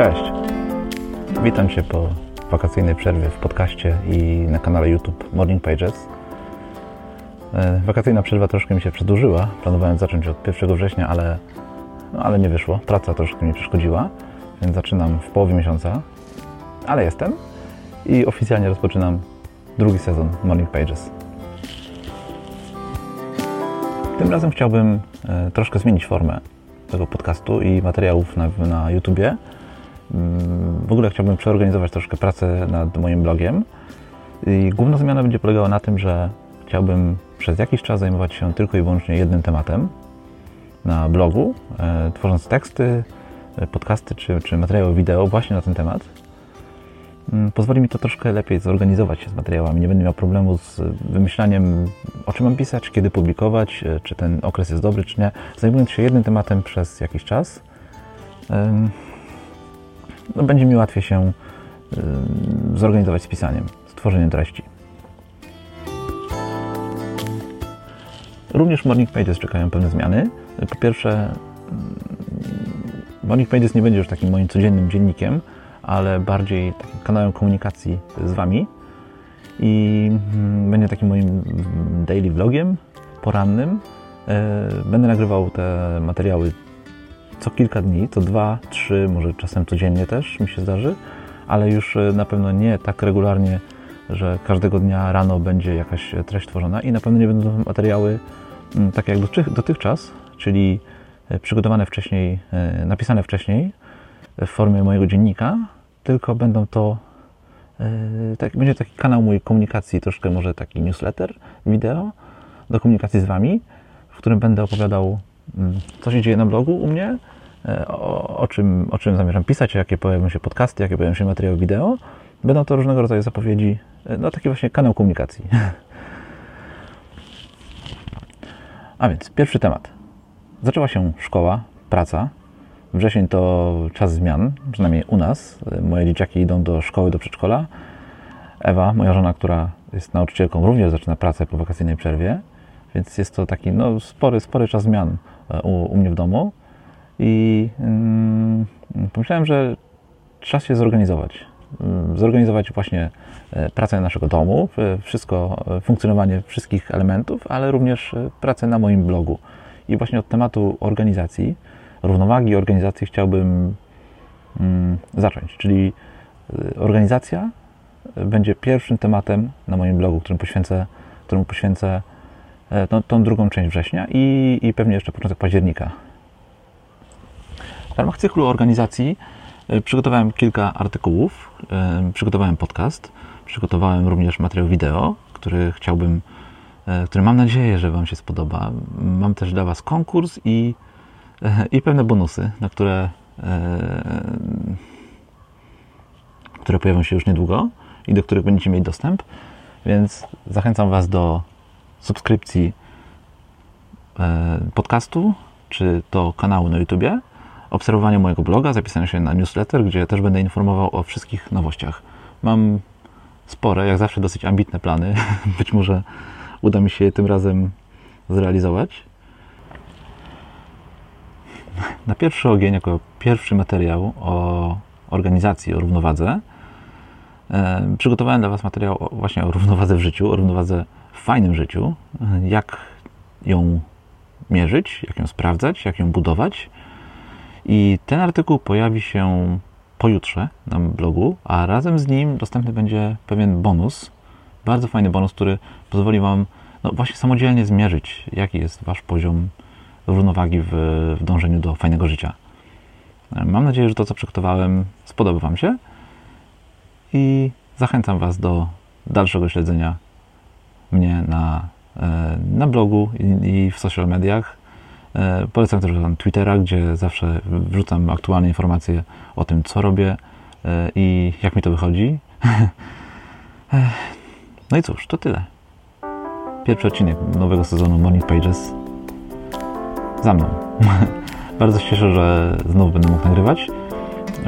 Cześć! Witam Cię po wakacyjnej przerwie w podcaście i na kanale YouTube Morning Pages. E, wakacyjna przerwa troszkę mi się przedłużyła. Planowałem zacząć od 1 września, ale, no, ale nie wyszło. Praca troszkę mi przeszkodziła, więc zaczynam w połowie miesiąca. Ale jestem i oficjalnie rozpoczynam drugi sezon Morning Pages. Tym razem chciałbym e, troszkę zmienić formę tego podcastu i materiałów na, na YouTubie. Mm, w ogóle chciałbym przeorganizować troszkę pracę nad moim blogiem. I główna zmiana będzie polegała na tym, że chciałbym przez jakiś czas zajmować się tylko i wyłącznie jednym tematem na blogu, e, tworząc teksty, e, podcasty czy, czy materiały wideo właśnie na ten temat. Mm, pozwoli mi to troszkę lepiej zorganizować się z materiałami. Nie będę miał problemu z wymyślaniem, o czym mam pisać, kiedy publikować, e, czy ten okres jest dobry, czy nie. Zajmując się jednym tematem przez jakiś czas, no, będzie mi łatwiej się zorganizować z pisaniem, z tworzeniem treści. Również w Morning Pages czekają pewne zmiany. Po pierwsze, Morning Pages nie będzie już takim moim codziennym dziennikiem, ale bardziej takim kanałem komunikacji z Wami i będzie takim moim daily vlogiem porannym. E, będę nagrywał te materiały co kilka dni, co dwa, trzy, może czasem codziennie też mi się zdarzy, ale już e, na pewno nie tak regularnie, że każdego dnia rano będzie jakaś treść tworzona i na pewno nie będą to materiały mm, takie jak dotychczas, czyli e, przygotowane wcześniej, napisane wcześniej w formie mojego dziennika, tylko będą to tak, będzie taki kanał mój komunikacji, troszkę może taki newsletter, wideo do komunikacji z Wami, w którym będę opowiadał, co się dzieje na blogu u mnie, e, o, o, czym, o czym zamierzam pisać, jakie pojawią się podcasty, jakie pojawią się materiały wideo. Będą to różnego rodzaju zapowiedzi, e, no taki właśnie kanał komunikacji. A więc pierwszy temat. Zaczęła się szkoła, praca. Wrzesień to czas zmian, przynajmniej u nas. Moje dzieciaki idą do szkoły, do przedszkola. Ewa, moja żona, która jest nauczycielką, również zaczyna pracę po wakacyjnej przerwie, więc jest to taki no, spory, spory czas zmian e, u, u mnie w domu. I mm, pomyślałem, że czas się zorganizować. Mm, zorganizować właśnie e, pracę naszego domu, wszystko, e, funkcjonowanie wszystkich elementów, ale również pracę na moim blogu. I właśnie od tematu organizacji, równowagi organizacji chciałbym mm, zacząć, czyli organizacja będzie pierwszym tematem na moim blogu, którym poświęcę, któremu poświęcę e, tą, tą drugą część września i, i pewnie jeszcze początek października. W ramach cyklu organizacji e, przygotowałem kilka artykułów, e, przygotowałem podcast, przygotowałem również materiał wideo, który chciałbym, który mam nadzieję, że Wam się spodoba. Mam też dla Was konkurs i, i pewne bonusy, na które, które pojawią się już niedługo i do których będziecie mieli dostęp. Więc zachęcam Was do subskrypcji e, podcastu czy do kanału na YouTubie, obserwowania mojego bloga, zapisania się na newsletter, gdzie też będę informował o wszystkich nowościach. Mam spore, jak zawsze dosyć ambitne plany. Być może uda mi się je tym razem zrealizować. Na pierwszy ogień, jako pierwszy materiał o organizacji, o równowadze, E, przygotowałem dla Was materiał właśnie o równowadze w życiu, o równowadze w fajnym życiu, jak ją mierzyć, jak ją sprawdzać, jak ją budować. I ten artykuł pojawi się pojutrze na blogu, a razem z nim dostępny będzie pewien bonus, bardzo fajny bonus, który pozwoli Wam no właśnie samodzielnie zmierzyć, jaki jest Wasz poziom równowagi w, w dążeniu do fajnego życia. Mam nadzieję, że to, co przygotowałem, spodoba Wam się i zachęcam Was do dalszego śledzenia mnie na, e, na blogu i w social mediach. E, polecam też Twittera, gdzie zawsze wrzucam aktualne informacje o tym, co robię e, i jak mi to wychodzi. No i cóż, to tyle. Pierwszy odcinek nowego sezonu Morning Pages za mną. Bardzo się cieszę, że znowu będę mógł nagrywać.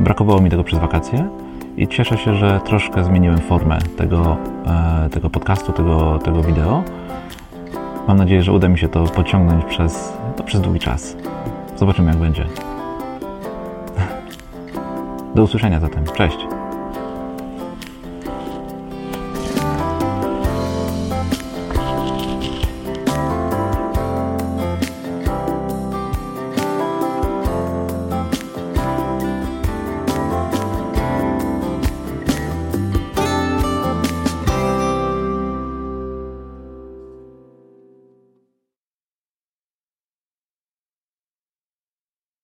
Brakowało mi tego przez wakacje i cieszę się, że troszkę zmieniłem formę tego, e, tego podcastu, tego, tego wideo. Mam nadzieję, że uda mi się to pociągnąć przez, no, przez długi czas. Zobaczymy, jak będzie. Do usłyszenia zatem. Cześć.